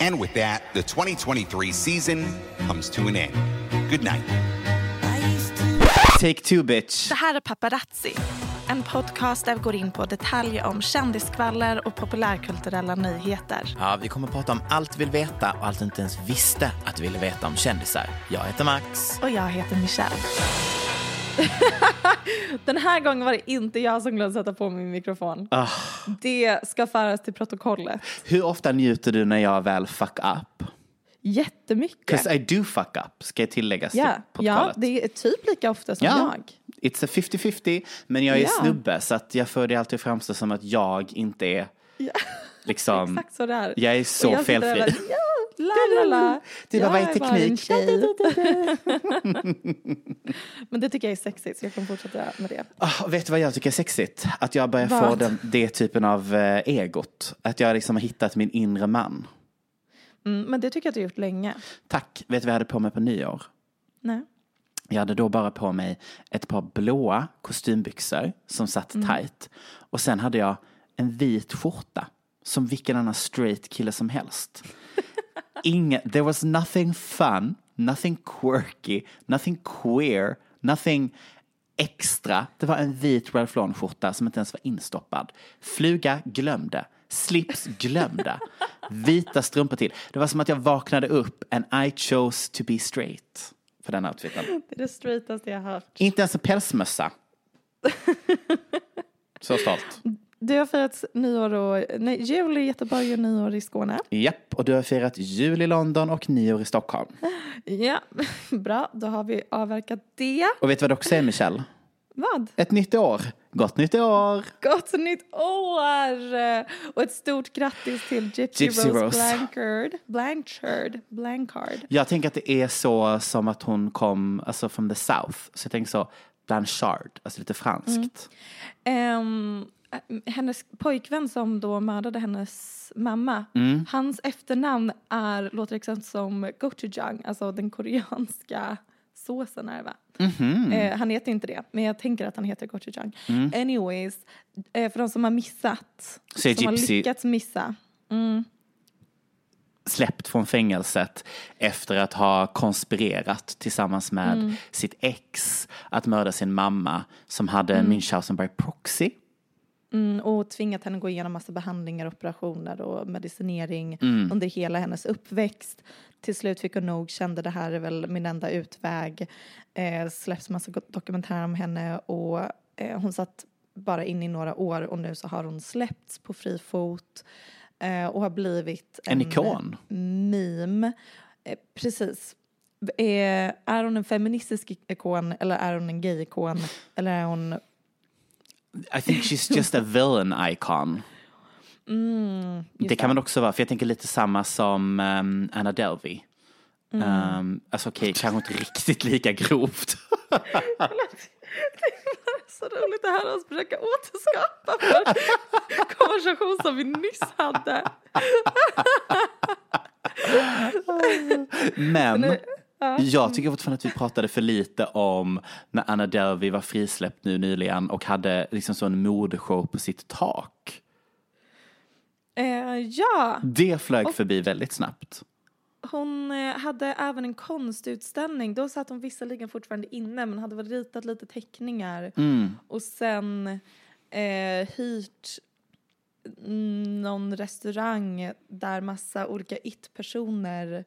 And with that, the 2023 season comes to an end. Good night. Take two bitch. Det här är Paparazzi. En podcast där vi går in på detaljer om kändiskvaller och populärkulturella nyheter. Ja, vi kommer att prata om allt vi vill veta och allt du inte ens visste att du ville veta om kändisar. Jag heter Max. Och jag heter Michelle. Den här gången var det inte jag som glömde sätta på min mikrofon. Ah. Det ska föras till protokollet. Hur ofta njuter du när jag väl fuck up? Jättemycket. 'Cause I do fuck up, ska jag tilläggas Ja, till ja, det är typ lika ofta som Ja. jag. It's a 50-50, men jag är Ja. snubbe så att jag får det alltid framstå som att jag inte är liksom, Exakt så det är. jag är så felfri. La la la. Du bara, vad är teknik? tjej. Men det tycker jag är sexigt så jag kommer fortsätta med det. Ah, vet du vad jag tycker är sexigt? Att jag börjar få Vad? den, det typen av eh, egot. Att jag liksom har hittat min inre man. Mm, men det tycker jag att du har gjort länge. Tack. Vet du vad jag hade på mig på nyår? Nej. Jag hade då bara på mig ett par blåa kostymbyxor som satt Mm. tight. Och sen hade jag en vit skjorta. Som vilken annan straight kille som helst. Inga, there was nothing fun, nothing quirky, nothing queer, nothing extra. Det var en vit Ralph Lauren skjorta som inte ens var instoppad. Fluga glömde. Slips glömde. Vita strumpor till. Det var som att jag vaknade upp and I chose to be straight. För den outfiten. Det är det straightaste jag har hört. Inte ens en pälsmössa. Så stolt. Du har firat nyår och, nej, jul i Göteborg och nyår i Skåne. Japp, och du har firat jul i London och nyår i Stockholm. Ja, bra. Då har vi avverkat det. Och vet du vad det också är, Michelle? Vad? Ett nytt år. Gott nytt år! Gott nytt år! Och ett stort grattis till Gypsy, Gypsy Rose, Rose. Blanchard. Blanchard. Blanchard. Jag tänker att det är så som att hon kom alltså from the south. Så jag tänker så, Blanchard, alltså lite franskt. Ehm, hennes pojkvän som då mördade hennes mamma, Mm. hans efternamn är, låter exakt som gochujang, alltså den koreanska såsen är det va? Mhm. Eh, han heter inte det, men jag tänker att han heter gochujang. Mm. Anyways, eh, för de som har missat, Så som har lyckats missa. Mm. Släppt från fängelset efter att ha konspirerat tillsammans med Mm. sitt ex att mörda sin mamma som hade Mm. Münchhausen by proxy. Mm, och tvingat henne gå igenom massa behandlingar, operationer och medicinering Mm. under hela hennes uppväxt. Till slut fick hon nog, kände det här är väl min enda utväg. Eh, släpps massa dokumentärer om henne och eh, hon satt bara in i några år och nu så har hon släppts på fri fot eh, och har blivit En ikon. meme. Eh, precis. Eh, är hon en feministisk ikon eller är hon en gay-ikon eller är hon I think she's just a villain icon. Mm, Det kan man också vara, för jag tänker lite samma som um, Anna Delvey. Um, alltså okej, kanske inte riktigt lika grovt. Så roligt att höra oss försöka återskapa för konversation som vi nyss hade. Men. Jag tycker fortfarande att vi pratade för lite om när Anna Derby var frisläppt nu nyligen och hade liksom så en modeshow på sitt tak. Eh, ja, Det flög förbi väldigt snabbt. hon eh, hade även en konstutställning. Då satt hon visserligen fortfarande inne men hade väl ritat lite teckningar. Och sen eh, hyrt någon restaurang där massa olika it-personer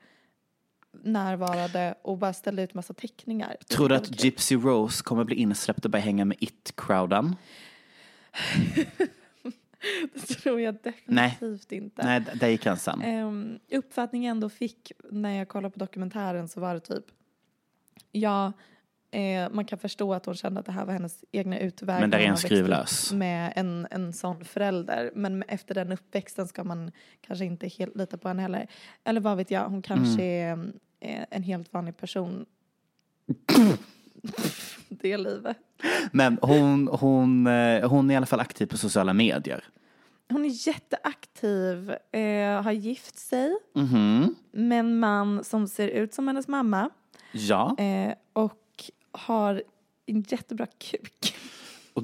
närvarade och bara ställde ut massa teckningar. Tror du att. Gypsy Rose kommer bli insläppt och börja hänga med It-crowden? Det tror jag definitivt inte. Nej, där gick gränsen. Um, uppfattningen jag ändå fick när jag kollade på dokumentären så var det typ ja, eh, man kan förstå att hon kände att det här var hennes egna utväg. Men där är en har växt skruv upp lös. Med en, en sån förälder. Men efter den uppväxten ska man kanske inte helt lita på henne heller. Eller vad vet jag, hon kanske Mm. Eh, en helt vanlig person. det livet. Men hon, hon, eh, hon är i alla fall aktiv på sociala medier. Hon är jätteaktiv, eh, har gift sig Mhm. med en man som ser ut som hennes mamma. Ja, Eh, och har en jättebra kuk. och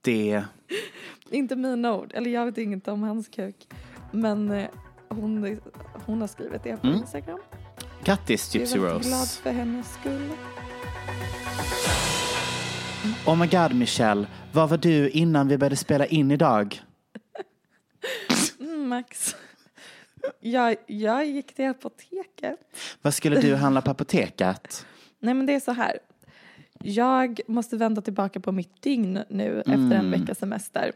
det... inte mina ord, eller jag vet inget om hans kuk. Men eh, hon, hon har skrivit det på Mm. Instagram. Grattis Jag Gypsy är väldigt glad Rose. för hennes skull. Oh my god Michelle, var var du innan vi började spela in idag? Mm, Max. Jag, jag gick till apoteket. Vad skulle du handla på apoteket? Nej men det är så här. Jag måste vända tillbaka på mitt dygn nu efter Mm. en veckas semester.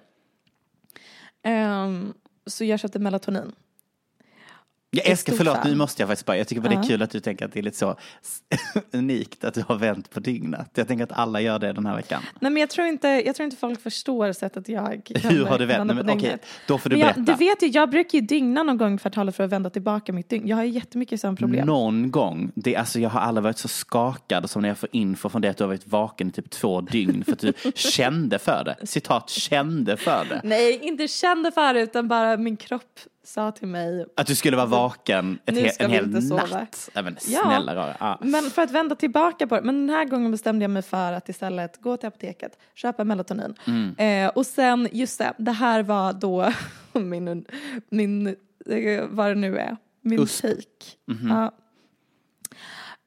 Ehm, så jag köpte melatonin. Jag älskar, förlåt fan. nu måste jag faktiskt bara, jag tycker bara det är kul att du tänker att det är lite så unikt att du har vänt på dygnet. Jag tänker att alla gör det den här veckan. Nej men jag tror inte, jag tror inte folk förstår sättet jag Hur har du vänt? Nej, på men, okej, då får du Men jag, berätta. du vet ju, jag brukar ju dygna någon gång i kvartalet för att vända tillbaka mitt dygn. Jag har ju jättemycket sådana problem. Någon gång. Det, alltså, jag har aldrig varit så skakad som när jag får info från det att du har varit vaken i typ två dygn för att du kände för det. Citat, kände för det. Nej, inte kände för det utan bara min kropp sa till mig. Att du skulle vara vaken ett he- en hel inte sova. natt. Ja, men Ja. snälla rara. Ja. Men för att vända tillbaka på det. Men den här gången bestämde jag mig för att istället gå till apoteket, köpa melatonin. Mm. Eh, och sen, just det, det här var då min, min eh, vad det nu är, min USP. take. Mhm. Ja.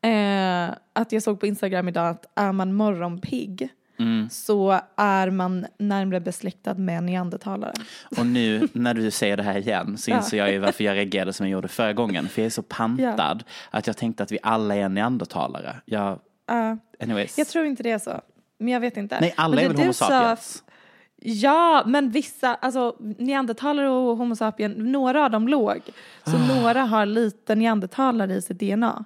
Eh, att jag såg på Instagram idag att är man morgonpigg Mm. så är man närmare besläktad med neandertalare. Och nu när du säger det här igen så Ja. inser jag ju varför jag reagerade som jag gjorde förra gången. För jag är så pantad att jag tänkte att vi alla är neandertalare. Jag, Ja. anyways. jag tror inte det är så. Men jag vet inte. Nej, alla Men är väl homo sapiens? Ja, men vissa, alltså neandertalare och homo sapien, några av dem låg. Så Ah. några har lite neandertalare i sitt DNA.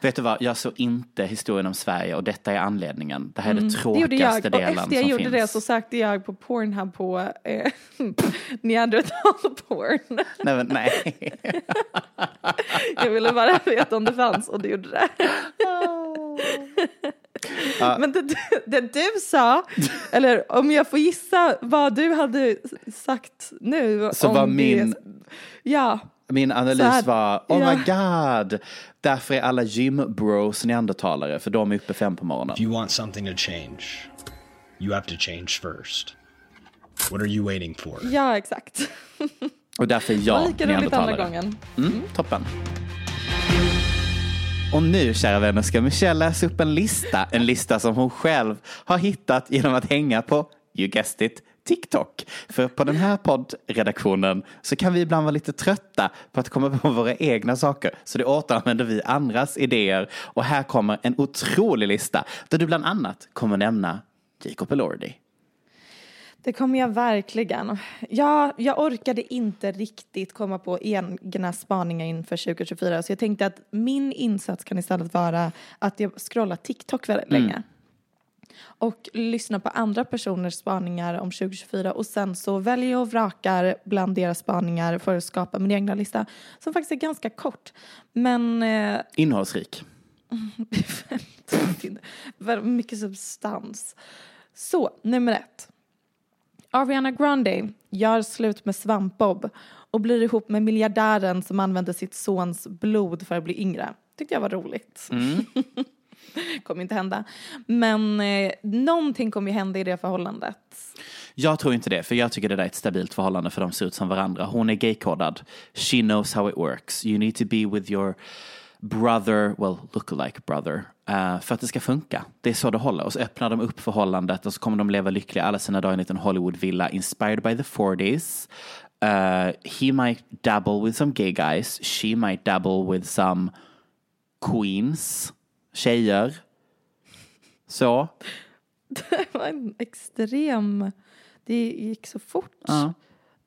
Vet du vad, jag såg inte historien om Sverige och detta är anledningen. Det här är det Mm. Det tråkigaste Och delen efter jag som gjorde finns. det så sökte jag på Pornhub på eh, neandertal-porn. Nej, men, nej. Jag ville bara veta om det fanns och det gjorde det. Men det, det du sa, eller om jag får gissa vad du hade sagt nu. Så om var det- min- Ja, Min analys här- var, oh ja. my god, därför är alla gym-bros neandertalare, för de är uppe fem på morgonen. If you want something to change, you have to change first. What are you waiting for? ja exakt. Och därför är jag lika roligt andra neandertalare. gången. Mm, toppen. Och nu, kära vänner, ska Michelle läsa upp en lista. En lista som hon själv har hittat genom att hänga på, you guessed it, TikTok. För på den här poddredaktionen så kan vi ibland vara lite trötta på att komma på våra egna saker. Så det återanvänder vi andras idéer. Och här kommer en otrolig lista där du bland annat kommer nämna Jacob Elordi. Det kommer jag verkligen. Ja, jag orkade inte riktigt komma på egna spaningar inför 2024 så jag tänkte att min insats kan istället vara att jag scrollar TikTok väldigt länge. Och lyssnar på andra personers spaningar om 2024 och sen så väljer jag och vrakar bland deras spaningar för att skapa min egna lista som faktiskt är ganska kort. Men eh, Innehållsrik. mycket substans. Så, nummer ett. Ariana Grande gör slut med Svampbob och blir ihop med miljardären som använde sitt sons blod för att bli yngre. Tyckte jag var roligt. kommer inte hända. Men eh, någonting kommer ju hända i det förhållandet. Jag tror inte det, för jag tycker det där är ett stabilt förhållande för de ser ut som varandra. Hon är gaykodad. She knows how it works. You need to be with your brother, well, look-alike brother, uh, för att det ska funka. Det är så det håller. Och så öppnar de upp förhållandet och så kommer de leva lyckliga alla sina dagar i en liten Hollywood-villa inspired by the 40s. Uh, eh, he might dabble with some gay guys. She might dabble with some queens, tjejer. Så. Det var en extrem... Det gick så fort. Ja.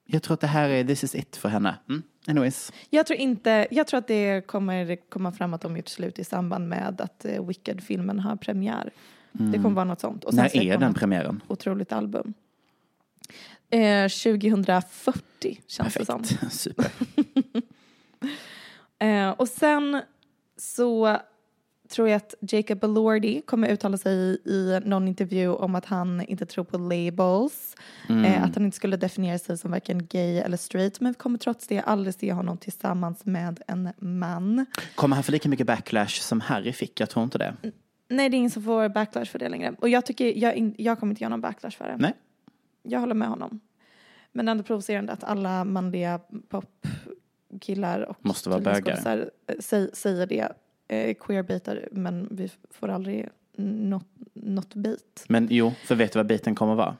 Jag tror att det här är, this is it för henne. Mm. Anyways. Jag tror inte, jag tror att det kommer komma fram att de gjort slut i samband med att eh, Wicked-filmen har premiär. Det kommer vara något sånt. Och När är de den premiären? Otroligt album. Eh, 2040 känns det som. Perfekt. Super. Eh, och sen så tror jag att Jacob Elordi kommer uttala sig i någon intervju om att han inte tror på labels. Eh, att han inte skulle definiera sig som varken gay eller straight. Men vi kommer trots det aldrig se honom tillsammans med en man. Kommer han få lika mycket backlash som Harry fick? Jag tror inte det. Nej, det är ingen som får backlash för det längre. Och jag tycker, jag, jag kommer inte göra någon backlash för det. Nej. Jag håller med honom. Men det är ändå provocerande att alla manliga popkillar och Måste vara bögar. eh, säg- säger det. Eh, queerbitar, men vi får aldrig något, något bit. Men jo, för vet du vad biten kommer vara?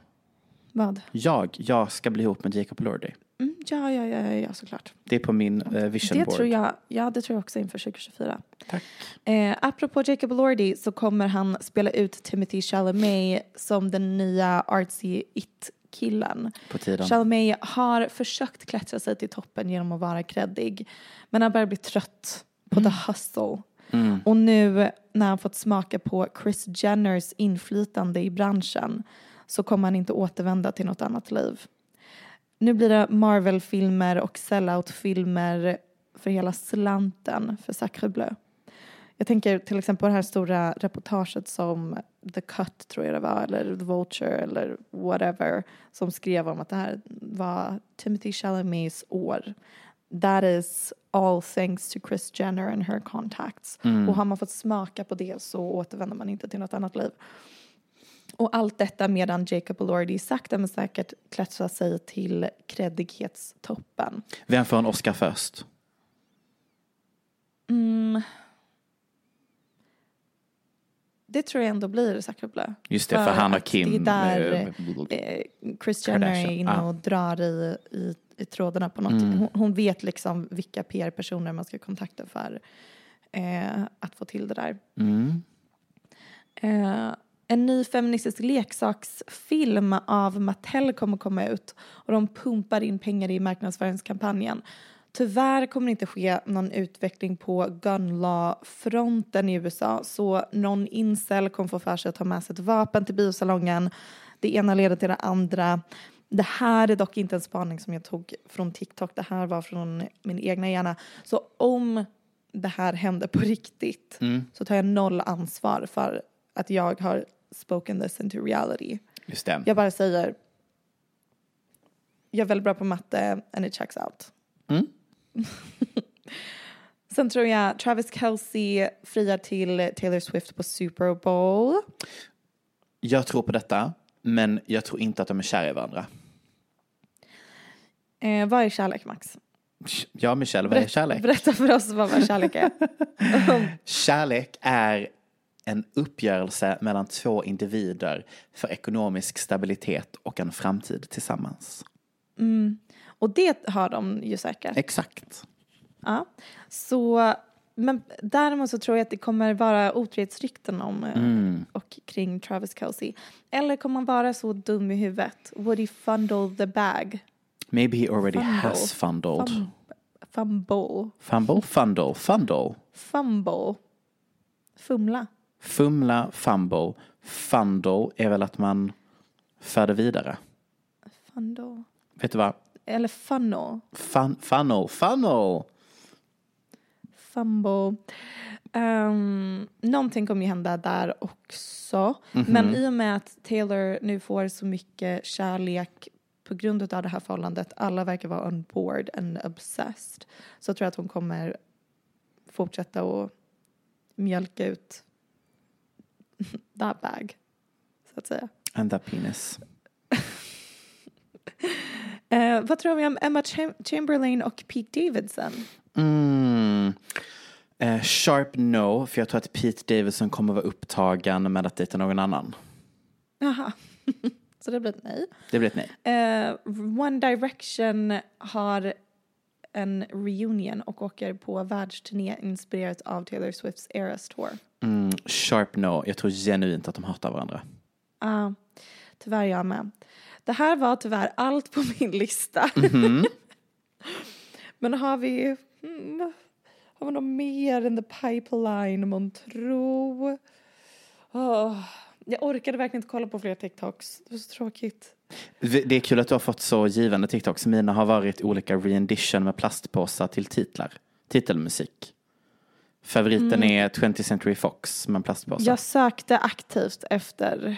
Vad? Jag, jag ska bli ihop med Jacob Lordy. Mm, ja, ja, ja, ja, såklart. Det är på min eh, vision Det board. tror jag, ja, det tror jag också inför 2024. Tack. Eh, apropå Jacob Elordi så kommer han spela ut Timothy Chalamet som den nya artsy it-killen. På tiden. Chalamet har försökt klättra sig till toppen genom att vara kreddig. Men han börjar bli trött på Mm. the hustle. Mm. Och nu när han fått smaka på Chris Jenners inflytande i branschen så kommer han inte återvända till något annat liv. Nu blir det Marvel-filmer och sellout-filmer för hela slanten för Sacre Bleu. Jag tänker till exempel på det här stora reportaget som The Cut tror jag det var, eller The Vulture eller whatever, som skrev om att det här var Timothy Chalamets år. That is all thanks to Chris Jenner and her contacts. Och har man fått smaka på det så återvänder man inte till något annat liv. Och allt detta medan Jacob Elordi sakta men säkert klättrar sig till kreddighetstoppen. Vem får en Oscar först? Det tror jag ändå blir Bleu. Just det, för han och Kim, Det är där eh, Chris Jenner är Kardashian, inne ah. och drar i, i, i trådarna på något. Mm. Hon, hon vet liksom vilka PR-personer man ska kontakta för eh, att få till det där. Mm. Eh, en ny feministisk leksaksfilm av Mattel kommer komma ut och de pumpar in pengar i marknadsföringskampanjen. Tyvärr kommer det inte ske någon utveckling på gun law-fronten i USA så någon incel kommer få för sig att ta med sig ett vapen till biosalongen. Det ena leder till det andra. Det här är dock inte en spaning som jag tog från TikTok, det här var från min egna hjärna. Så om det här händer på riktigt så tar jag noll ansvar för att jag har spoken this into reality. Just det. Jag bara säger, jag är väldigt bra på matte and it checks out. Mm. Sen tror jag Travis Kelce friar till Taylor Swift på Super Bowl. Jag tror på detta, men jag tror inte att de är kära i varandra. Eh, vad är kärlek Max? Ja, Michelle, vad är kärlek? Berätta för oss vad vad kärlek är. Kärlek är en uppgörelse mellan två individer för ekonomisk stabilitet och en framtid tillsammans. Och det har de ju säkert. Exakt. Ja. Så, men däremot så tror jag att det kommer vara otrohetsrykten om eh, och kring Travis Kelce. Eller kommer han vara så dum i huvudet? Would he fundle the bag? Maybe he already Fumble. has fundled. Fum- fumble. Fumble, fundle, fundle. Fumble. Fumla. Fumla, fumble. Fundle är väl att man för det vidare. Fundle. Vet du vad? Eller funnel. Fun, funnel, funnel. Fumble. Um, någonting kommer ju hända där också. Mhm. Men i och med att Taylor nu får så mycket kärlek på grund av det här förhållandet, alla verkar vara on board and obsessed, så tror jag att hon kommer fortsätta att mjölka ut that bag, så att säga. And that penis. Eh, vad tror vi om Emma Cham- Chamberlain och Pete Davidson? Mm. Eh, sharp no, för jag tror att Pete Davidson kommer vara upptagen med att dejta någon annan. Jaha, så det blir ett nej. Det blir ett nej. Eh, One Direction har en reunion och åker på världsturné inspirerat av Taylor Swifts Eras Tour. Mm, sharp no, jag tror genuint att de hatar varandra. Ja, tyvärr jag med. Det här var tyvärr allt på min lista. Men har vi, hmm, har vi något mer in the pipeline månntro? Oh, jag orkade verkligen inte kolla på fler TikToks. Det var så tråkigt. Det är kul att du har fått så givande TikToks. Mina har varit olika rendition med plastpåsar till titlar. Titelmusik. Favoriten är 20th Century Fox med plastpåsar. Jag sökte aktivt efter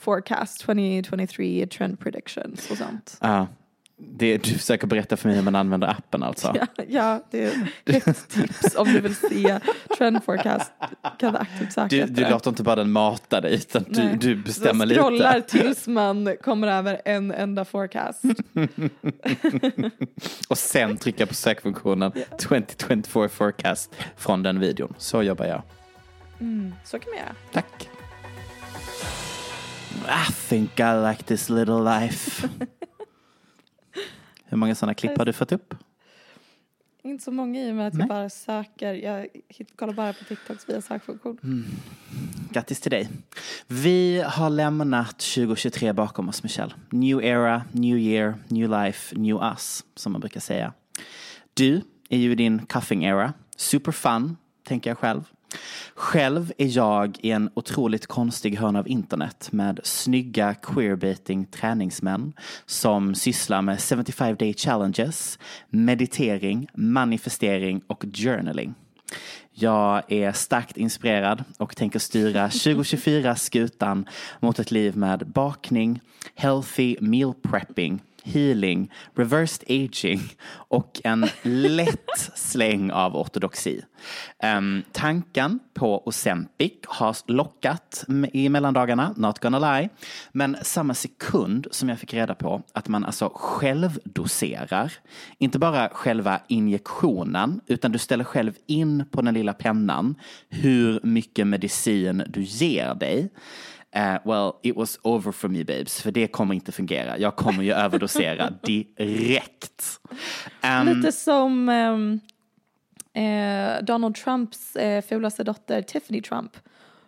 forecast 2023 trend predictions och sånt. Ja. Det, du försöker berätta för mig hur man använder appen alltså. Ja, ja det är ett tips om du vill se trend forecast. Kan du aktivt söka Du, du låter inte bara den mata dig utan du, Nej. du bestämmer Så scrollar lite. tills man kommer över en enda forecast. Och sen trycka på sökfunktionen 2024 forecast från den videon. Så jobbar jag. Så kan man göra. Tack. I think I like this little life. Hur många sådana klipp har du fått upp? Inte så många i och med att Nej. jag bara söker. Jag kollar bara på TikToks via sökfunktion. Mm. Grattis till dig. Vi har lämnat 2023 bakom oss, Michelle. New era, new year, new life, new us, som man brukar säga. Du är ju i din cuffing era. Super fun, tänker jag själv. Själv är jag i en otroligt konstig hörn av internet med snygga queerbaiting träningsmän som sysslar med 75 day challenges, meditering, manifestering och journaling. Jag är starkt inspirerad och tänker styra 2024-skutan mot ett liv med bakning, healthy meal prepping, healing, reversed aging och en lätt släng av ortodoxi. Um, tanken på Ozempic har lockat i mellandagarna, not gonna lie. Men samma sekund som jag fick reda på att man alltså självdoserar, inte bara själva injektionen, utan du ställer själv in på den lilla pennan hur mycket medicin du ger dig. Eh, well, it was over for me babes, för det kommer inte fungera. Jag kommer ju överdosera direkt. Ehm, Lite som ehm, eh, Donald Trumps eh, fulaste dotter Tiffany Trump.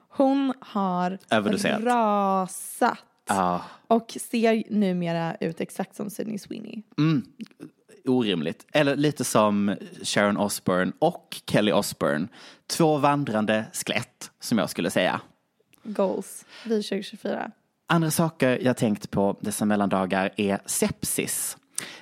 Hon har Överdoserat. rasat ah, och ser numera ut exakt som Sydney Sweeney. orimligt. Eller lite som Sharon Osbourne och Kelly Osbourne. Två vandrande skelett, som jag skulle säga. Goals vid 2024. Andra saker jag tänkt på dessa mellandagar är sepsis.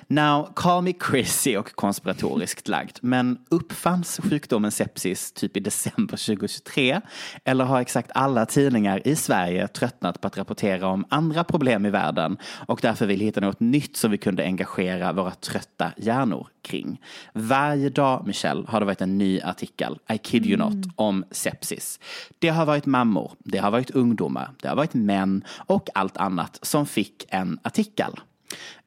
Now, call me crazy och konspiratoriskt lagd, men uppfanns sjukdomen sepsis typ i december 2023? Eller har exakt alla tidningar i Sverige tröttnat på att rapportera om andra problem i världen och därför vill hitta något nytt som vi kunde engagera våra trötta hjärnor kring? Varje dag, Michelle, har det varit en ny artikel, I kid you not, om sepsis. Det har varit mammor, det har varit ungdomar, det har varit män och allt annat som fick en artikel.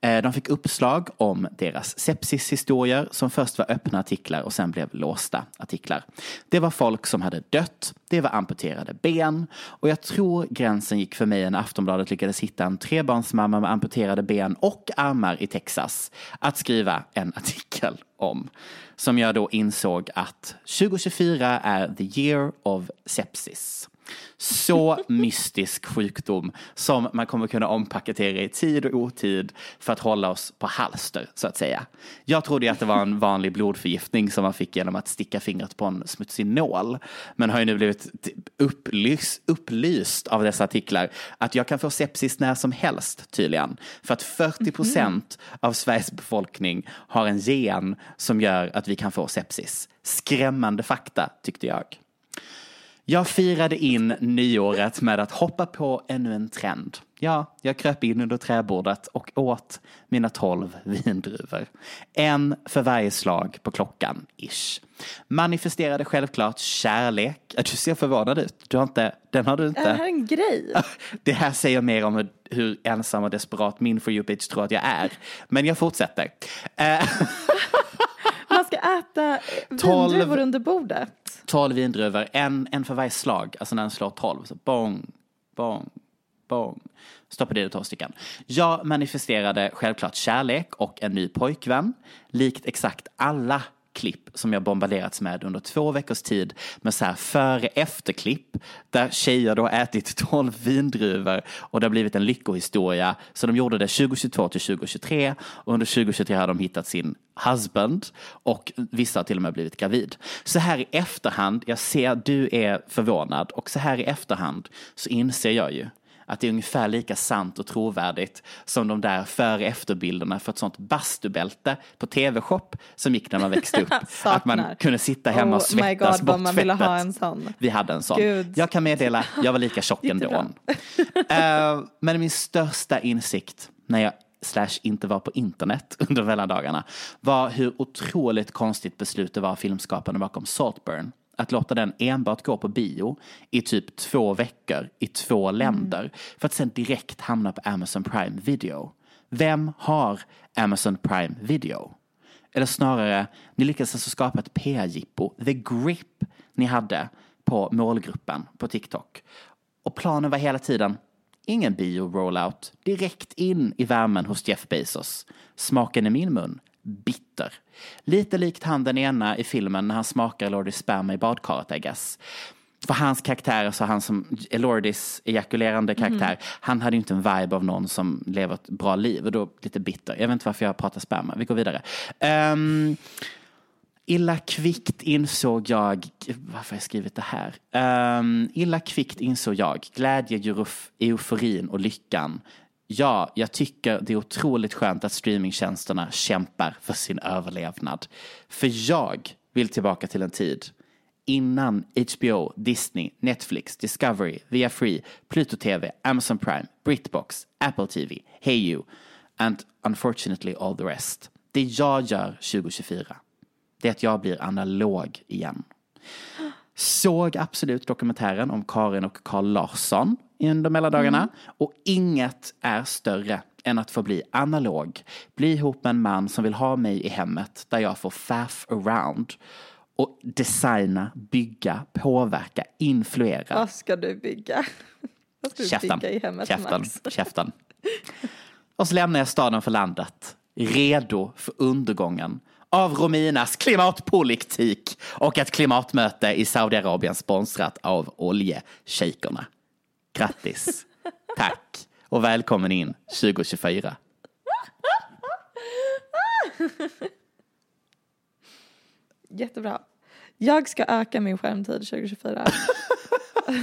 Eh, de fick uppslag om deras sepsishistorier som först var öppna artiklar och sen blev låsta artiklar. Det var folk som hade dött, det var amputerade ben och jag tror gränsen gick för mig när Aftonbladet lyckades hitta en trebarnsmamma med amputerade ben och armar i Texas att skriva en artikel om. Som jag då insåg att 2024 är the year of sepsis. Så mystisk sjukdom som man kommer kunna ompaketera i tid och otid för att hålla oss på halster, så att säga. Jag trodde att det var en vanlig blodförgiftning som man fick genom att sticka fingret på en smutsig nål. Men har ju nu blivit t- upplys, upplyst av dessa artiklar att jag kan få sepsis när som helst tydligen. För att 40 procent av Sveriges befolkning har en gen som gör att vi kan få sepsis. Skrämmande fakta tyckte jag. Jag firade in nyåret med att hoppa på ännu en trend. Ja, jag kröp in under träbordet och åt mina tolv vindruvor. En för varje slag på klockan, ish. Manifesterade självklart kärlek. Du ser förvånad ut. Du har inte, den har du Är det här inte. en grej? Det här säger mer om hur, hur ensam och desperat min For You bitch tror att jag är. Men jag fortsätter. Eh, Man ska äta vindruvor under bordet. 12 vindruvor, en, en för varje slag. Alltså när den slår 12. Så bong, bong, bong. Stoppade i det 12 stycken. Jag manifesterade självklart kärlek och en ny pojkvän. Likt exakt alla klipp som jag bombarderats med under två veckors tid med så här före-efter-klipp där tjejer då ätit 12 vindruvor och det har blivit en lyckohistoria. Så de gjorde det 2022 till 2023 och under 2023 har de hittat sin husband och vissa har till och med blivit gravid. Så här i efterhand, jag ser du är förvånad och så här i efterhand så inser jag ju att det är ungefär lika sant och trovärdigt som de där före efterbilderna för ett sånt bastubälte på tv-shop som gick när man växte upp. att man kunde sitta hemma och Oh my svettas God, bort man ville ha en sån. Vi hade en sån. Gud. Jag kan meddela, jag var lika tjock ändå. Jättebra. Eh, men min största insikt när jag slash inte var på internet under mellandagarna var hur otroligt konstigt beslut det var av filmskaparna bakom Saltburn. Att låta den enbart gå på bio i typ två veckor i två länder för att sen direkt hamna på Amazon Prime Video. Vem har Amazon Prime Video? Eller snarare, ni lyckades alltså skapa ett PR-jippo, the grip ni hade på målgruppen på TikTok. Och planen var hela tiden, ingen bio-rollout, direkt in i värmen hos Jeff Bezos. Smaken i min mun, bitter. Lite likt han den ena i filmen när han smakar Lordy sperma i badkaret, I guess. För hans karaktär, så han som Lordis ejakulerande karaktär, han hade ju inte en vibe av någon som lever ett bra liv och då lite bitter. Jag vet inte varför jag pratar sperma, vi går vidare. Um, illa kvickt insåg jag, varför har jag skrivit det här? Um, illa kvickt insåg jag glädje, euforin och lyckan. Ja, jag tycker det är otroligt skönt att streamingtjänsterna kämpar för sin överlevnad. För jag vill tillbaka till en tid innan HBO, Disney, Netflix, Discovery, Via Free, Pluto TV, Amazon Prime, Britbox, Apple TV, Hey You and unfortunately all the rest. Det jag gör 2024 det är att jag blir analog igen. Såg absolut dokumentären om Karin och Carl Larsson under mellandagarna. Och inget är större än att få bli analog. Bli ihop med en man som vill ha mig i hemmet där jag får faff around. Och designa, bygga, påverka, influera. Vad ska du bygga? Vad ska du Käften, bygga i hemmet, käften, Max? käften. Och så lämnar jag staden för landet, redo för undergången av Rominas klimatpolitik och ett klimatmöte i Saudiarabien sponsrat av oljeshejkerna. Grattis, tack och välkommen in 2024. Jättebra. Jag ska öka min skärmtid 2024.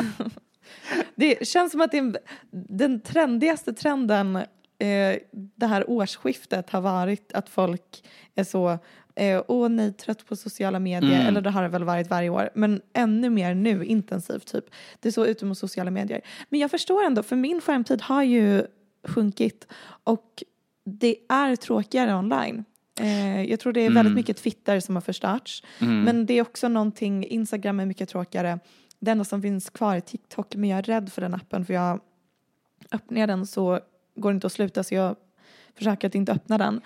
det känns som att det är en- den trendigaste trenden eh, det här årsskiftet har varit att folk är så eh, åh nej, trött på sociala medier. Eller det har det väl varit varje år. Men ännu mer nu, intensivt typ. Det är så ute med sociala medier. Men jag förstår ändå, för min skärmtid har ju sjunkit. Och det är tråkigare online. Eh, jag tror det är väldigt mycket Twitter som har förstörts. Men det är också någonting, Instagram är mycket tråkigare. Det enda som finns kvar är TikTok men jag är rädd för den appen för jag öppnar jag den så går inte att sluta så jag försöker att inte öppna den.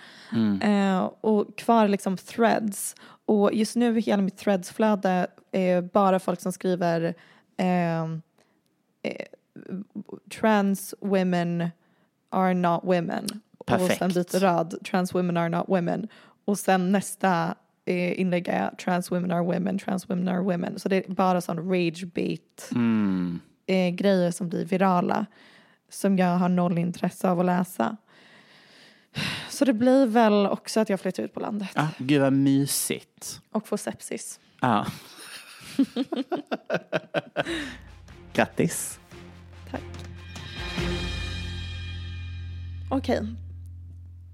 Eh, och kvar liksom threads. Och just nu är hela mitt threadsflöde är bara folk som skriver eh, eh, trans women are not women. Och Perfekt. sen byter rad, trans women are not women. Och sen nästa eh, inlägg är trans women are women, trans women are women. Så det är bara sån rage bait eh, grejer som blir virala som jag har noll intresse av att läsa. Så det blir väl också att jag flyttar ut på landet Ah, gud vad mysigt. och får sepsis. Ja. Grattis. Tack. Okej.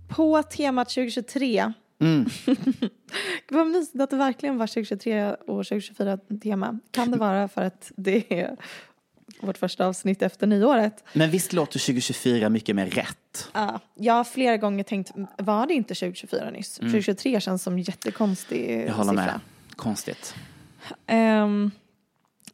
På temat 2023. Mm. Vad mysigt att det verkligen var 2023 och 2024 tema. Kan det vara för att det är vårt första avsnitt efter nyåret? Men visst låter 2024 mycket mer rätt? Ja, jag har flera gånger tänkt, var det inte 2024 nyss? 2023 känns som jättekonstig Mm. Jag håller siffra. med. Konstigt. Ehm,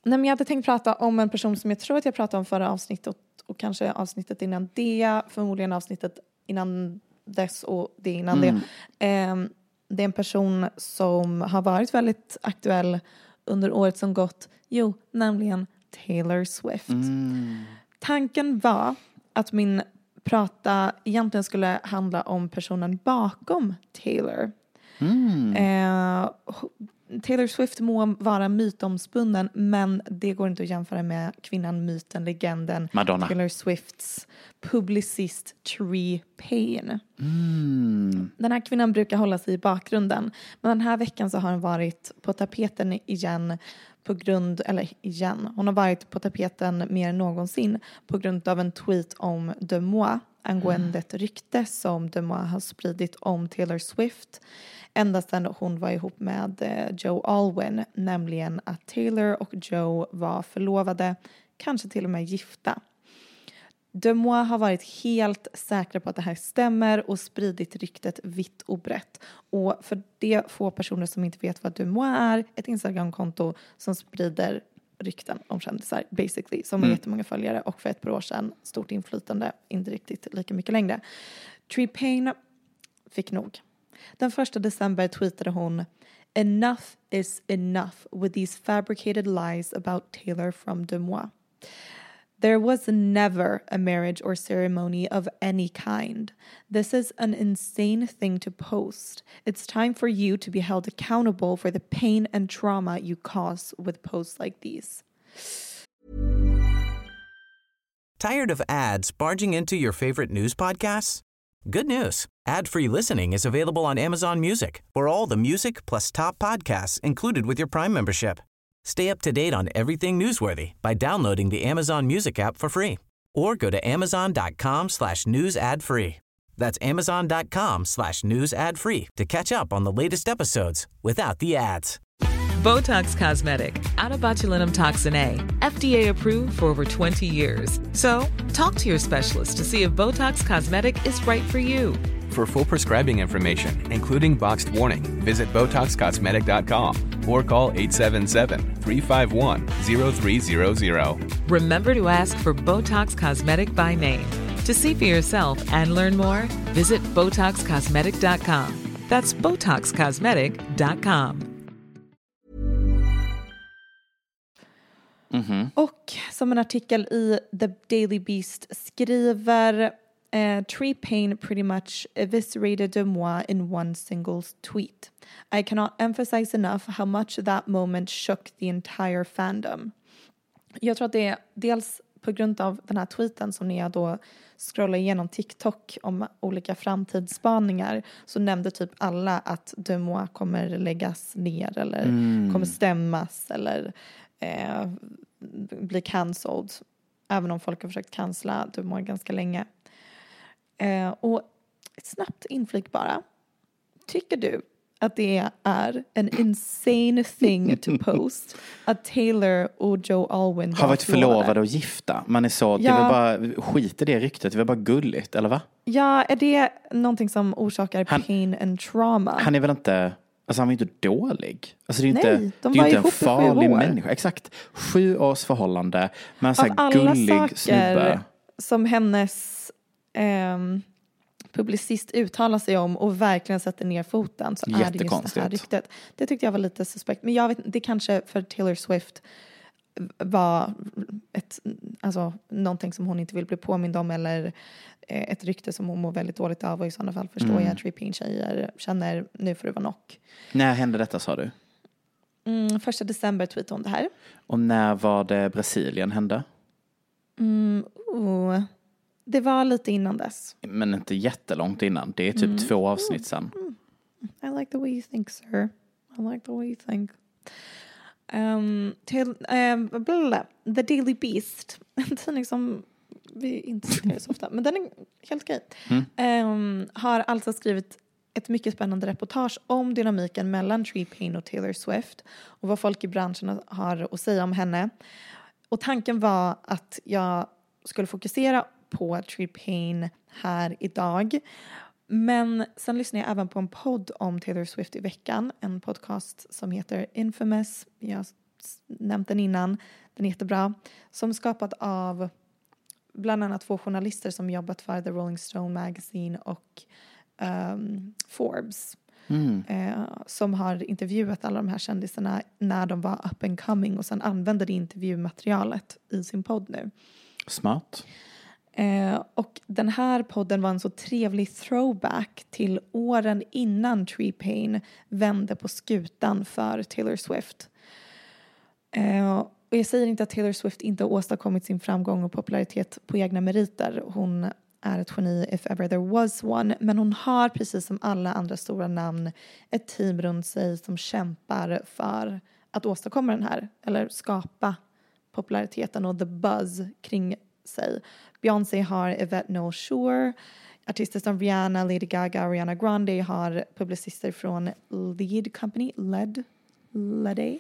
nej men jag hade tänkt prata om en person som jag tror att jag pratade om förra avsnittet och, kanske avsnittet innan det, förmodligen avsnittet innan dess och det innan det. Ehm, det är en person som har varit väldigt aktuell under året som gått, jo, nämligen Taylor Swift. Tanken var att min prata egentligen skulle handla om personen bakom Taylor. Eh, Taylor Swift må vara mytomspunnen men det går inte att jämföra med kvinnan, myten, legenden Madonna. Taylor Swifts publicist Tree Payne. Den här kvinnan brukar hålla sig i bakgrunden men den här veckan så har hon varit på tapeten igen på grund, eller igen, hon har varit på tapeten mer än någonsin på grund av en tweet om De Moi angående ett rykte som De Moi har spridit om Taylor Swift ända sedan hon var ihop med eh, Joe Alwyn, nämligen att Taylor och Joe var förlovade, kanske till och med gifta. De Moi har varit helt säkra på att det här stämmer och spridit ryktet vitt och brett. Och för de få personer som inte vet vad De Moi är, ett Instagramkonto som sprider rykten om kändisar basically, som har jättemånga följare och för ett par år sedan stort inflytande, inte riktigt lika mycket längre. Tree Payne fick nog. Den första december tweetade hon Enough is enough with these fabricated lies about Taylor from De Moi. There was never a marriage or ceremony of any kind. This is an insane thing to post. It's time for you to be held accountable for the pain and trauma you cause with posts like these. Tired of ads barging into your favorite news podcasts? Good news. Ad-free listening is available on Amazon Music for all the music plus top podcasts included with your Prime membership. Stay up to date on everything newsworthy by downloading the Amazon Music app for free or go to amazon.com slash news ad free. That's amazon.com slash news ad free to catch up on the latest episodes without the ads. Botox Cosmetic, out of botulinum toxin A, FDA approved for over 20 years. So, talk to your specialist to see if Botox Cosmetic is right for you. For full prescribing information, including boxed warning, visit BotoxCosmetic.com or call 877-351-0300. Remember to ask for Botox Cosmetic by name. To see for yourself and learn more, visit BotoxCosmetic.com. That's BotoxCosmetic.com. Mm-hmm. Och som en artikel i The Daily Beast skriver eh, Tree Payne pretty much eviscerated moi in one single tweet. I cannot emphasize enough how much that moment shook the entire fandom. Jag tror att det är dels på grund av den här tweeten som när jag då scrollar igenom TikTok om olika framtidsspaningar så nämnde typ alla att De Moi kommer läggas ner eller kommer stämmas eller eh, bli cancelled. Även om folk har försökt cancella De Moi ganska länge. Eh, och ett snabbt inflik bara. Tycker du att det är en insane thing to post att Taylor och Joe Alwyn Har varit förlovade och gifta. Man är så, det Ja. var bara, skit i det ryktet, det var bara gulligt, eller va? Ja, är det någonting som orsakar Han- pain and trauma? Han är väl inte, alltså han var ju inte dålig. Alltså det är ju Nej, inte, de det är inte en farlig människa. Exakt, sju års förhållande med en sån Av här alla gullig saker snubbe. som hennes ehm, publicist uttalar sig om och verkligen sätter ner foten så är det just det här ryktet. Det tyckte jag var lite suspekt. Men jag vet det kanske för Taylor Swift var ett, alltså, någonting som hon inte vill bli påmind om eller eh, ett rykte som hon mår väldigt dåligt av och i sådana fall förstår Mm. jag att Payne tjejer känner nu får det vara nog. När hände detta sa du? Mm, första december tweetade hon det här. Och när var det Brasilien hände? Mm, oh. Det var lite innan dess. Men inte jättelångt innan. Det är typ Mm. två avsnitt sen. I like the way you think, sir. I like the way you think. Um, till, um, bla, bla, bla. The Daily Beast, en tidning som vi inte citerar så ofta, men den är helt okej. Um, har alltså skrivit ett mycket spännande reportage om dynamiken mellan Tree Payne och Taylor Swift och vad folk i branschen har att säga om henne. Och tanken var att jag skulle fokusera på Tree Payne här idag. Men sen lyssnade jag även på en podd om Taylor Swift i veckan. En podcast som heter Infamous. Jag har nämnt den innan. Den är jättebra. Som skapad av bland annat två journalister som jobbat för The Rolling Stone Magazine och ehm, Forbes. Eh, som har intervjuat alla de här kändisarna när de var up and coming och sen använder det intervjumaterialet i sin podd nu. Smart. Eh, och den här podden var en så trevlig throwback till åren innan Tree Pain vände på skutan för Taylor Swift. Eh, och jag säger inte att Taylor Swift inte har åstadkommit sin framgång och popularitet på egna meriter. Hon är ett geni if ever there was one. Men hon har precis som alla andra stora namn ett team runt sig som kämpar för att åstadkomma den här, eller skapa populariteten och the buzz kring sig. Beyoncé har Yvette Noel Shure. Artister som Rihanna, Lady Gaga och Ariana Grande har publicister från Lead Company, LED, Lede.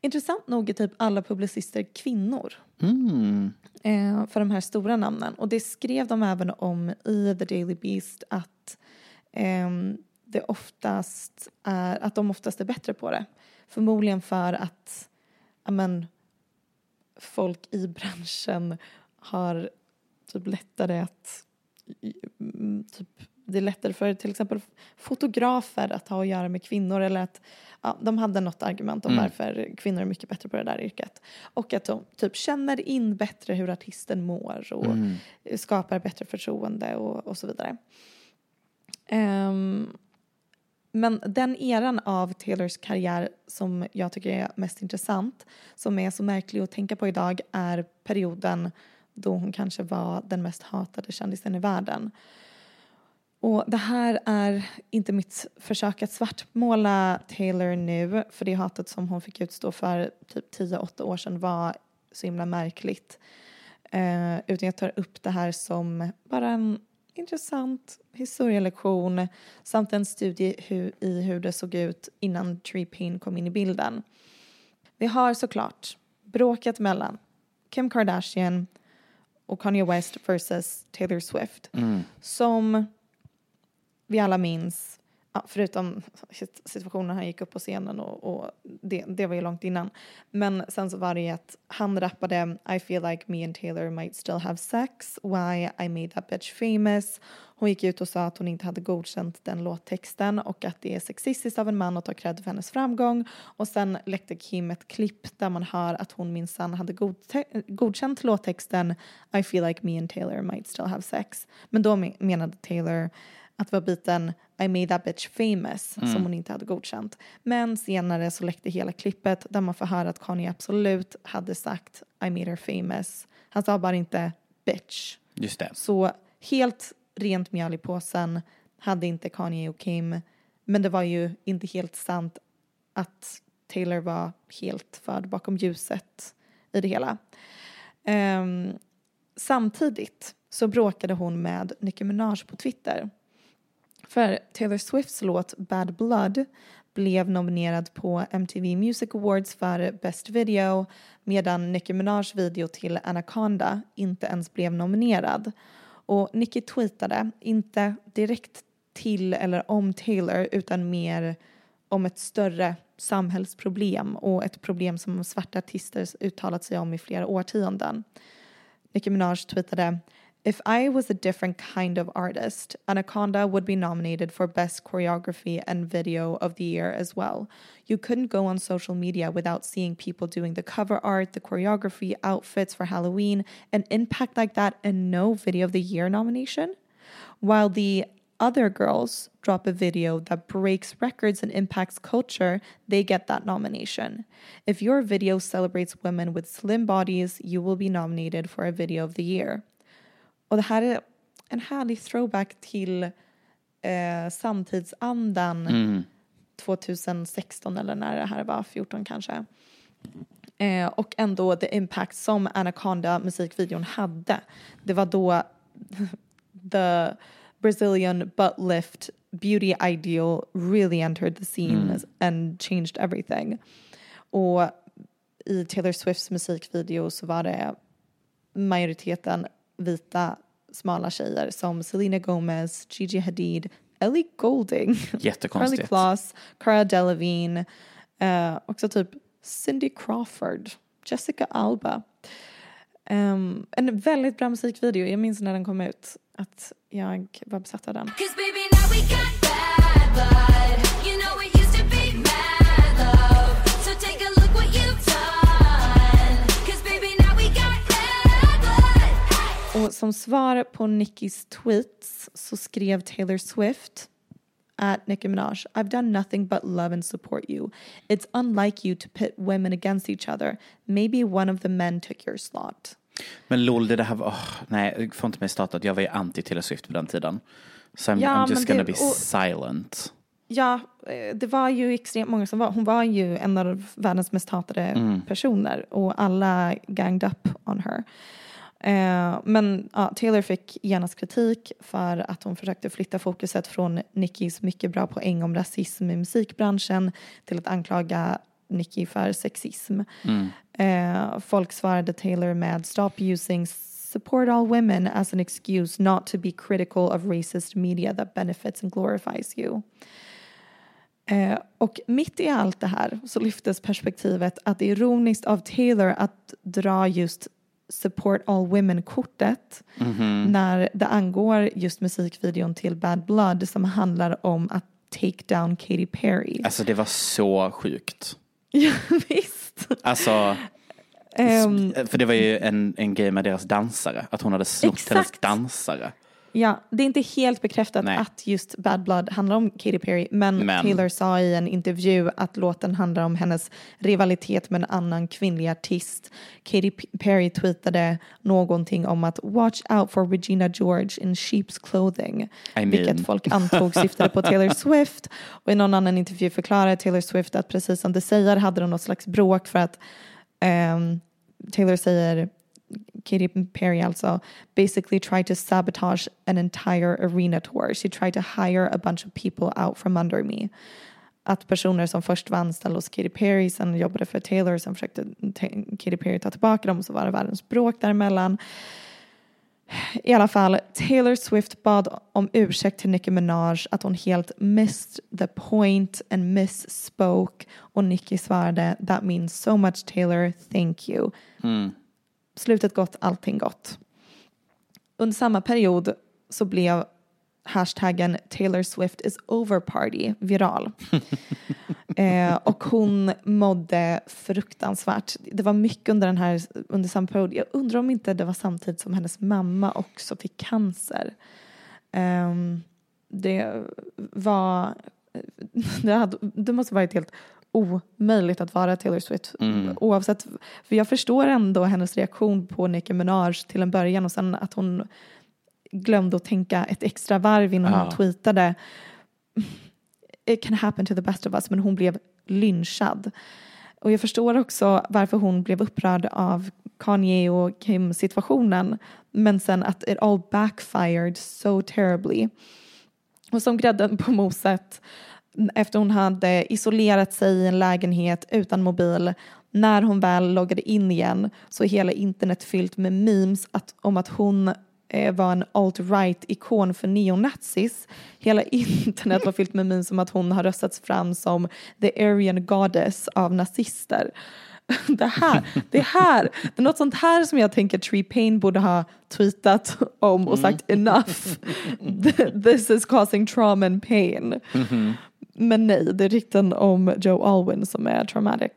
Intressant nog är typ alla publicister kvinnor Mm. eh, för de här stora namnen. Och det skrev de även om i The Daily Beast att ehm, det oftast är, att de oftast är bättre på det. Förmodligen för att ja, men, folk i branschen har typ lättare att mm, typ, det är lättare för till exempel fotografer att ha att göra med kvinnor eller att ja, de hade något argument om varför kvinnor är mycket bättre på det där yrket. Och att de typ känner in bättre hur artisten mår och skapar bättre förtroende och, och så vidare. Ehm, men den eran av Taylors karriär som jag tycker är mest intressant, som är så märklig att tänka på idag, är perioden då hon kanske var den mest hatade kändisen i världen. Och det här är inte mitt försök att svartmåla Taylor nu, för det hatet som hon fick utstå för typ 10-8 år sedan var så himla märkligt. Eh, utan jag tar upp det här som bara en intressant historielektion samt en studie hu- i hur det såg ut innan Tree Payne kom in i bilden. Vi har såklart bråket mellan Kim Kardashian och Kanye West versus Taylor Swift som vi alla minns, ja, förutom situationen han gick upp på scenen och, och det, det var ju långt innan. Men sen så var det ju att han rappade I feel like me and Taylor might still have sex, why I made that bitch famous. Hon gick ut och sa att hon inte hade godkänt den låttexten och att det är sexistiskt av en man att ta cred för hennes framgång. Och sen läckte Kim ett klipp där man hör att hon minsann hade godkänt låttexten I feel like me and Taylor might still have sex. Men då menade Taylor att det var biten i made that bitch famous som hon inte hade godkänt. Men senare så läckte hela klippet där man får höra att Kanye absolut hade sagt I made her famous. Han sa bara inte bitch. Just det. Så helt rent mjöl i påsen hade inte Kanye och Kim. Men det var ju inte helt sant att Taylor var helt förd bakom ljuset i det hela. Ehm, samtidigt så bråkade hon med Nicki Minaj på Twitter. För Taylor Swifts låt Bad Blood blev nominerad på MTV Music Awards för Best Video medan Nicki Minajs video till Anaconda inte ens blev nominerad. Och Nicki tweetade, inte direkt till eller om Taylor utan mer om ett större samhällsproblem och ett problem som svarta artister uttalat sig om i flera årtionden. Nicki Minaj tweetade If I was a different kind of artist, Anaconda would be nominated for Best Choreography and Video of the Year as well. You couldn't go on social media without seeing people doing the cover art, the choreography, outfits for Halloween, an impact like that, and no Video of the Year nomination. While the other girls drop a video that breaks records and impacts culture, they get that nomination. If your video celebrates women with slim bodies, you will be nominated for a video of the year. Och det här är en härlig throwback till eh, samtidsandan 2016 eller när det här var, 14 kanske. Eh, och ändå the impact som Anaconda musikvideon hade. Det var då the Brazilian butt lift beauty ideal really entered the scene and changed everything. Och i Taylor Swifts musikvideo så var det majoriteten vita smala tjejer som Selena Gomez, Gigi Hadid, Ellie Goulding, Carly. Kloss, Cara Delevingne, eh, också typ Cindy Crawford, Jessica Alba. Ehm, en väldigt bra musikvideo. Jag minns när den kom ut att jag var besatt av den. Som svar på Nickys tweets så skrev Taylor Swift at Nicki Minaj, I've done nothing but love and support you. It's unlike you to pit women against each other. Maybe one of the men took your slot. Men lol, det där var, åh, nej, får inte mig startat. Jag var ju anti Taylor Swift på den tiden. Så I'm, Ja, I'm just gonna det- be och- silent. Ja, eh, det var ju extremt många som var. Hon var ju en av världens mest hatade personer och alla ganged up on her. Eh, men ja, Taylor fick genast kritik för att hon försökte flytta fokuset från Nickis mycket bra poäng om rasism i musikbranschen till att anklaga Nicki för sexism. Eh, folk svarade Taylor med Stop using support all women as an excuse not to be critical of racist media that benefits and glorifies you. Eh, och mitt i allt det här så lyftes perspektivet att det är ironiskt av Taylor att dra just support all women-kortet när det angår just musikvideon till Bad Blood som handlar om att take down Katy Perry. Alltså det var så sjukt. Ja, visst. Alltså, Ehm, för det var ju en, en grej med deras dansare, att hon hade snott Exakt. hennes dansare. Ja, det är inte helt bekräftat Nej. att just Bad Blood handlar om Katy Perry, men, Men- Taylor sa i en intervju att låten handlar om hennes rivalitet med en annan kvinnlig artist. Katy Perry tweetade någonting om att watch out for Regina George in sheep's clothing, I mean. vilket folk antog syftade på Taylor Swift. Och i någon annan intervju förklarade Taylor Swift att precis som du säger hade de något slags bråk för att ehm, Taylor säger Katy Perry alltså basically tried to sabotage an entire arena tour. She tried to hire a bunch of people out from under me. Att personer som först var anställda hos Katy Perry sen jobbade för Taylor sen försökte Katy Perry ta tillbaka dem så var det världens bråk däremellan. I alla fall, Taylor Swift bad om ursäkt till Nicki Minaj att hon helt missed the point and misspoke och Nicki svarade that means so much Taylor, thank you. Mm. Slutet gott, allting gott. Under samma period så blev hashtaggen Taylor Swift is over party viral. eh, och hon mådde fruktansvärt. Det var mycket under den här, under samma period. Jag undrar om inte det var samtidigt som hennes mamma också fick cancer. Ehm, det var, det, hade, det måste varit helt omöjligt att vara Taylor Swift oavsett. För jag förstår ändå hennes reaktion på Nicki Minaj till en början och sen att hon glömde att tänka ett extra varv innan Ja. hon tweetade It can happen to the best of us men hon blev lynchad. Och jag förstår också varför hon blev upprörd av Kanye och Kim situationen men sen att it all backfired so terribly. Och som grädden på moset efter hon hade isolerat sig i en lägenhet utan mobil när hon väl loggade in igen så är hela internet fyllt med memes att, om att hon eh, var en alt-right-ikon för neonazis. Hela internet var fyllt med memes om att hon har röstats fram som the Aryan goddess av nazister. Det här, det här, det är något sånt här som jag tänker Tree Payne borde ha tweetat om och sagt enough. This is causing trauma and pain. Men nej, det är rykten om Joe Alwyn som är traumatic.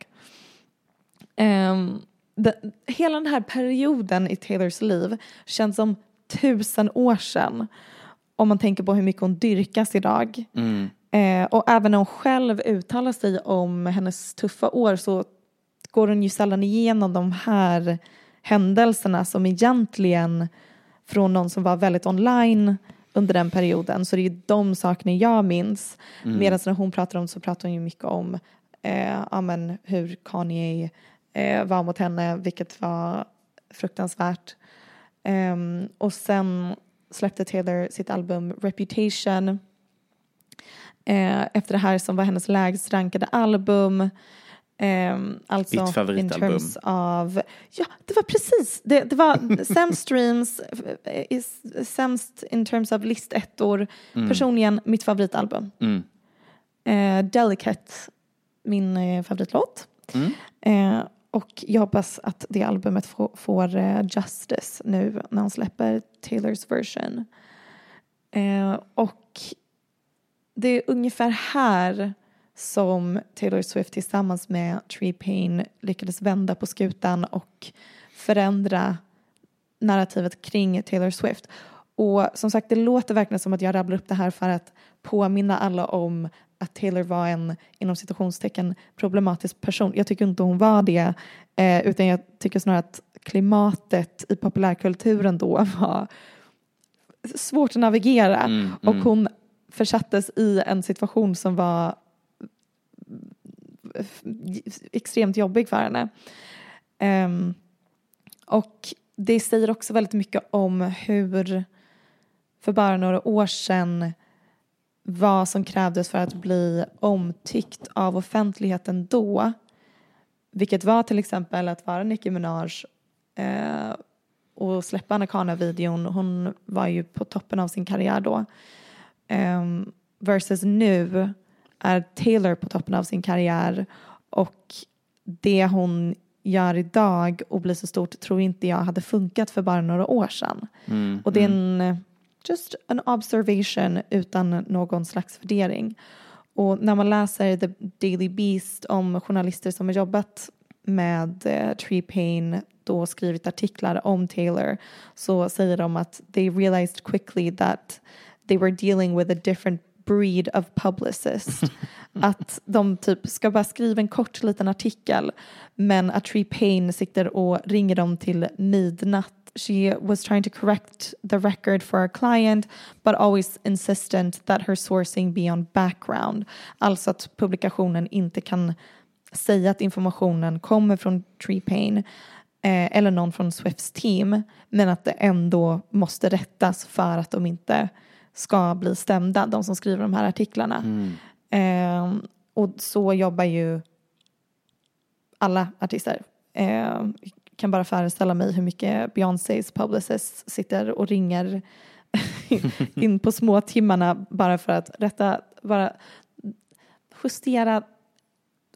Ehm, det, hela den här perioden i Taylors liv känns som tusen år sedan. om man tänker på hur mycket hon dyrkas idag. Mm. Eh, och även när hon själv uttalar sig om hennes tuffa år så går hon ju sällan igenom de här händelserna som egentligen från någon som var väldigt online under den perioden. Så det är de sakerna jag minns. Mm. Medan när hon pratar om så pratar hon ju mycket om eh, ja, men hur Kanye eh, var mot henne, vilket var fruktansvärt. Ehm, och sen släppte Taylor sitt album Reputation eh, efter det här som var hennes lägst rankade album. Ehm, alltså Ditt favoritalbum. in terms av, ja det var precis, det, det var sämst streams, eh, sämst in terms of listettor. Mm. Personligen mitt favoritalbum. Mm. Eh, Delicate, min eh, favoritlåt. Mm. Eh, och jag hoppas att det albumet får, får justice nu när hon släpper Taylors version. Och det är ungefär här som Taylor Swift tillsammans med Tree Payne lyckades vända på skutan och förändra narrativet kring Taylor Swift. Och som sagt, det låter verkligen som att jag rabblar upp det här för att påminna alla om att Taylor var en, inom citationstecken, problematisk person. Jag tycker inte hon var det, eh, utan jag tycker snarare att klimatet i populärkulturen då var svårt att navigera. Mm, och mm. hon försattes i en situation som var extremt jobbig för henne. Um, och det säger också väldigt mycket om hur för bara några år sedan vad som krävdes för att bli omtyckt av offentligheten då. Vilket var till exempel att vara Nicki Minaj eh, och släppa Anakana-videon. Hon var ju på toppen av sin karriär då. Um, versus nu är Taylor på toppen av sin karriär och det hon gör idag och blir så stort tror inte jag hade funkat för bara några år sedan. Mm, och det är en eh, just an observation utan någon slags värdering. Och när man läser The Daily Beast om journalister som har jobbat med eh, Tree Payne då skrivit artiklar om Taylor så säger de att they realized quickly that they were dealing with a different breed of publicist. att de typ ska bara skriva en kort liten artikel men att Tree Payne sitter och ringer dem till midnatt. She was trying to correct the record for our client but always insistent that her sourcing be on background. Alltså att publikationen inte kan säga att informationen kommer från Tree Payne eh, eller någon från Swifts team men att det ändå måste rättas för att de inte ska bli stämda, de som skriver de här artiklarna. Eh, och så jobbar ju alla artister. Eh, kan bara föreställa mig hur mycket Beyoncés publicist sitter och ringer in på små timmarna bara för att rätta, bara justera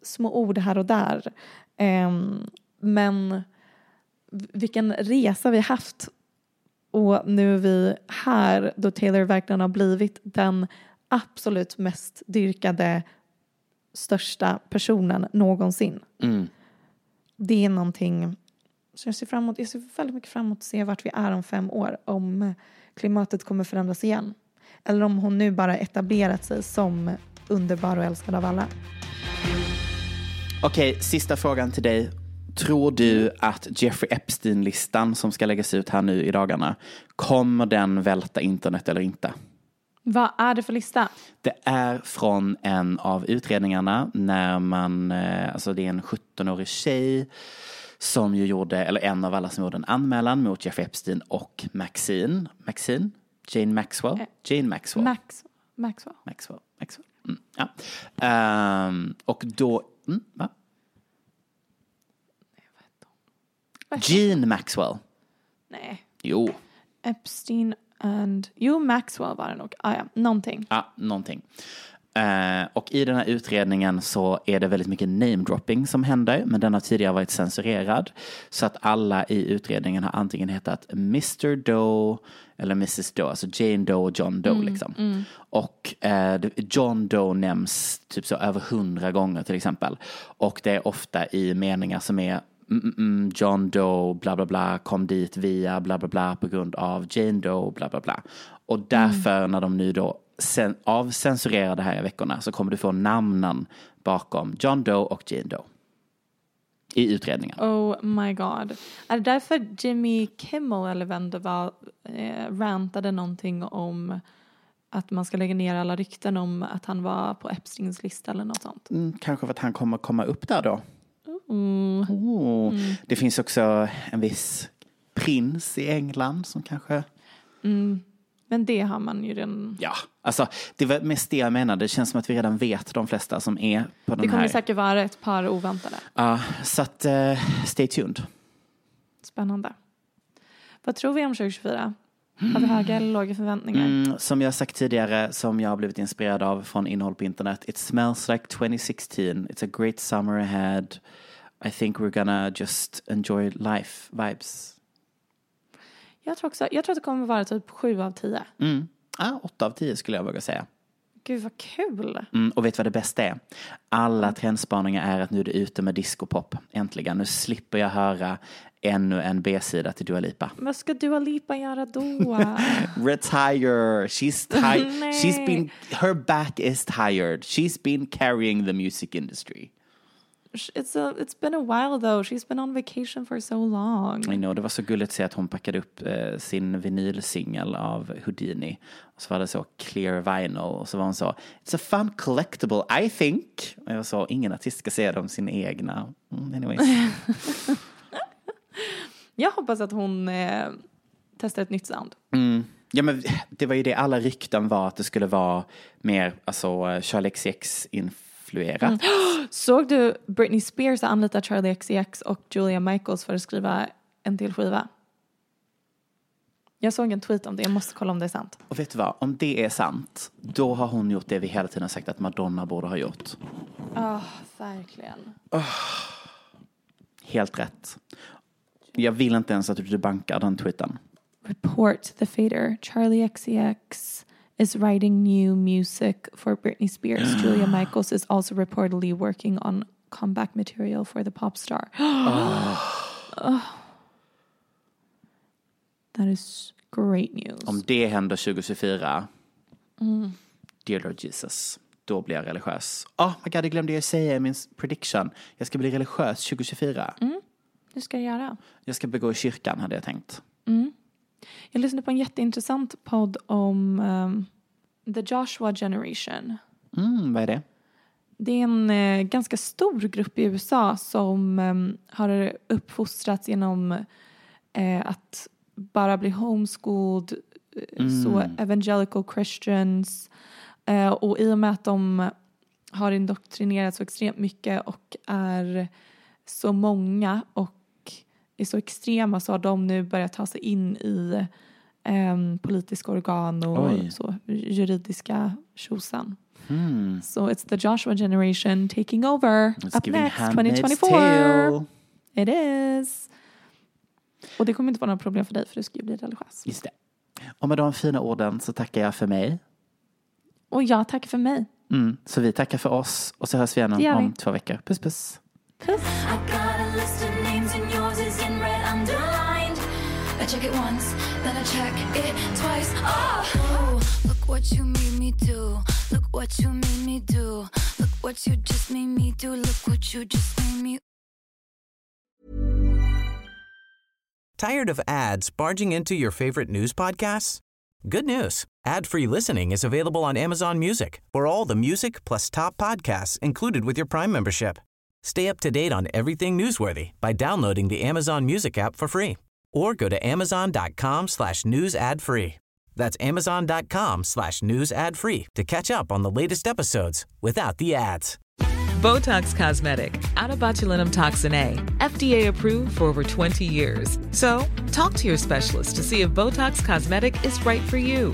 små ord här och där. Ehm, men vilken resa vi haft och nu är vi här då Taylor verkligen har blivit den absolut mest dyrkade största personen någonsin. Mm. Det är någonting så jag ser fram emot, jag ser väldigt mycket fram emot att se vart vi är om fem år. Om klimatet kommer förändras igen. Eller om hon nu bara etablerat sig som underbar och älskad av alla. Okej, sista frågan till dig. Tror du att Jeffrey Epstein-listan som ska läggas ut här nu i dagarna, kommer den välta internet eller inte? Vad är det för lista? Det är från en av utredningarna när man, eh, alltså det är en 17-årig tjej som ju gjorde, eller en av alla som gjorde en anmälan mot Jeffrey Epstein och Maxine, Maxine? Jane Maxwell? Jane Maxwell. Max, Maxwell. Maxwell. Maxwell. Mm, ja. Ehm, och då, mm, va? Jean Maxwell. Nej. Jo, Epstein and... Jo, Maxwell var det nog. Ah, ja, någonting. ja, någonting. Eh, och i den här utredningen så är det väldigt mycket namedropping som händer, men den har tidigare varit censurerad. Så att alla i utredningen har antingen hetat Mr Doe eller Mrs Doe, alltså Jane Doe och John Doe Mm, liksom. mm. Och det- John Doe nämns typ så över hundra gånger till exempel. Och det är ofta i meningar som är mm, mm, mm, John Doe, bla bla bla, kom dit via bla bla bla på grund av Jane Doe, bla bla bla. Och därför när de nu då sen, avcensurerar det här i veckorna så kommer du få namnen bakom John Doe och Jane Doe. I utredningen. Oh my god. Är det därför Jimmy Kimmel eller vem det var eh, rantade någonting om att man ska lägga ner alla rykten om att han var på Epsteins lista eller något sånt? Mm, kanske för att han kommer komma upp där då. Mm. Oh. Det finns också en viss prins i England som kanske Mm. Men det har man ju redan. Ja, alltså det var mest det jag menade. Det känns som att vi redan vet de flesta som är på Det den kommer här. säkert vara ett par oväntade. Ja, så att eh, stay tuned. Spännande. Vad tror vi om 2024? Har vi höga eller låga förväntningar? Mm, som jag sagt tidigare, som jag har blivit inspirerad av från innehåll på internet. It smells like 2016. It's a great summer ahead. I think we're gonna just enjoy life vibes. Jag tror också, jag tror att det kommer vara typ 7 av 10. Mm. Ah, 8 av 10 skulle jag våga säga. Gud vad kul. Mm, och vet du vad det bästa är? Alla trendspaningar är att nu är det ute med discopop. Äntligen. Nu slipper jag höra ännu en B-sida till Dua Lipa. Vad ska Dua Lipa göra då? Retire. She's tired. She's been, her back is tired. She's been carrying the music industry. It's, a, it's been a while though. She's been on vacation for so long. I know, det var så gulligt att se att hon packade upp eh, sin vinylsingel av Houdini. Och så var det så clear vinyl och så var hon så It's a fun collectible I think. Och jag sa ingen artist ska säga det om sin egna. Mm, anyways. Jag hoppas att hon eh, testar ett nytt sound. Mm. Ja men det var ju det alla rykten var att det skulle vara mer alltså eh, Charlie XCX influerat. Såg du Britney Spears har anlitat Charlie XCX och Julia Michaels för att skriva en till skiva? Jag såg en tweet om det, jag måste kolla om det är sant. Och vet du vad, om det är sant, då har hon gjort det vi hela tiden har sagt att Madonna borde ha gjort. Ja, verkligen. Helt rätt. Jag vill inte ens att du bankar den tweeten. Report the fader. Charlie XCX is writing new music for Britney Spears. Julia Michaels is also reportedly working on comeback material for the pop star. Oh. That is great news. Om det händer 2024, dear Lord Jesus, då blir jag religiös. Oh my god, det glömde jag säga i min prediction. Jag ska bli religiös 2024. Hur ska jag göra? Jag ska begå i kyrkan hade jag tänkt. Jag lyssnade på en jätteintressant podd om um, the Joshua generation. Mm, vad är det? Det är en eh, ganska stor grupp i USA som em, har uppfostrats genom eh, att bara bli homeschooled, eh, så evangelical christians. Eh, och i och med att de har indoktrinerats så extremt mycket och är så många och är så extrema så har de nu börjat ta sig in i em, politiska organ och Oj. så, juridiska tjosan. Hmm. So it's the Joshua generation taking over It's up next Handmaid's 2024. Tale. It is. Och det kommer inte vara några problem för dig för du ska ju bli religiös. Just det. Och med de fina orden så tackar jag för mig. Och jag tackar för mig. Mm, så vi tackar för oss och så hörs vi igen om, vi. om två veckor. Puss puss. Puss. I check it once, then I check it twice. Oh, look what you made me do. Look what you made me do. Look what you just made me do. Look what you just made me Tired of ads barging into your favorite news podcasts? Good news. Ad-free listening is available on Amazon Music for all the music plus top podcasts included with your Prime membership. Stay up to date on everything newsworthy by downloading the Amazon Music app for free or go to amazon.com slash news ad free. That's amazon.com slash news ad free to catch up on the latest episodes without the ads. Botox Cosmetic, out of botulinum toxin A, FDA approved for over 20 years. So, talk to your specialist to see if Botox Cosmetic is right for you.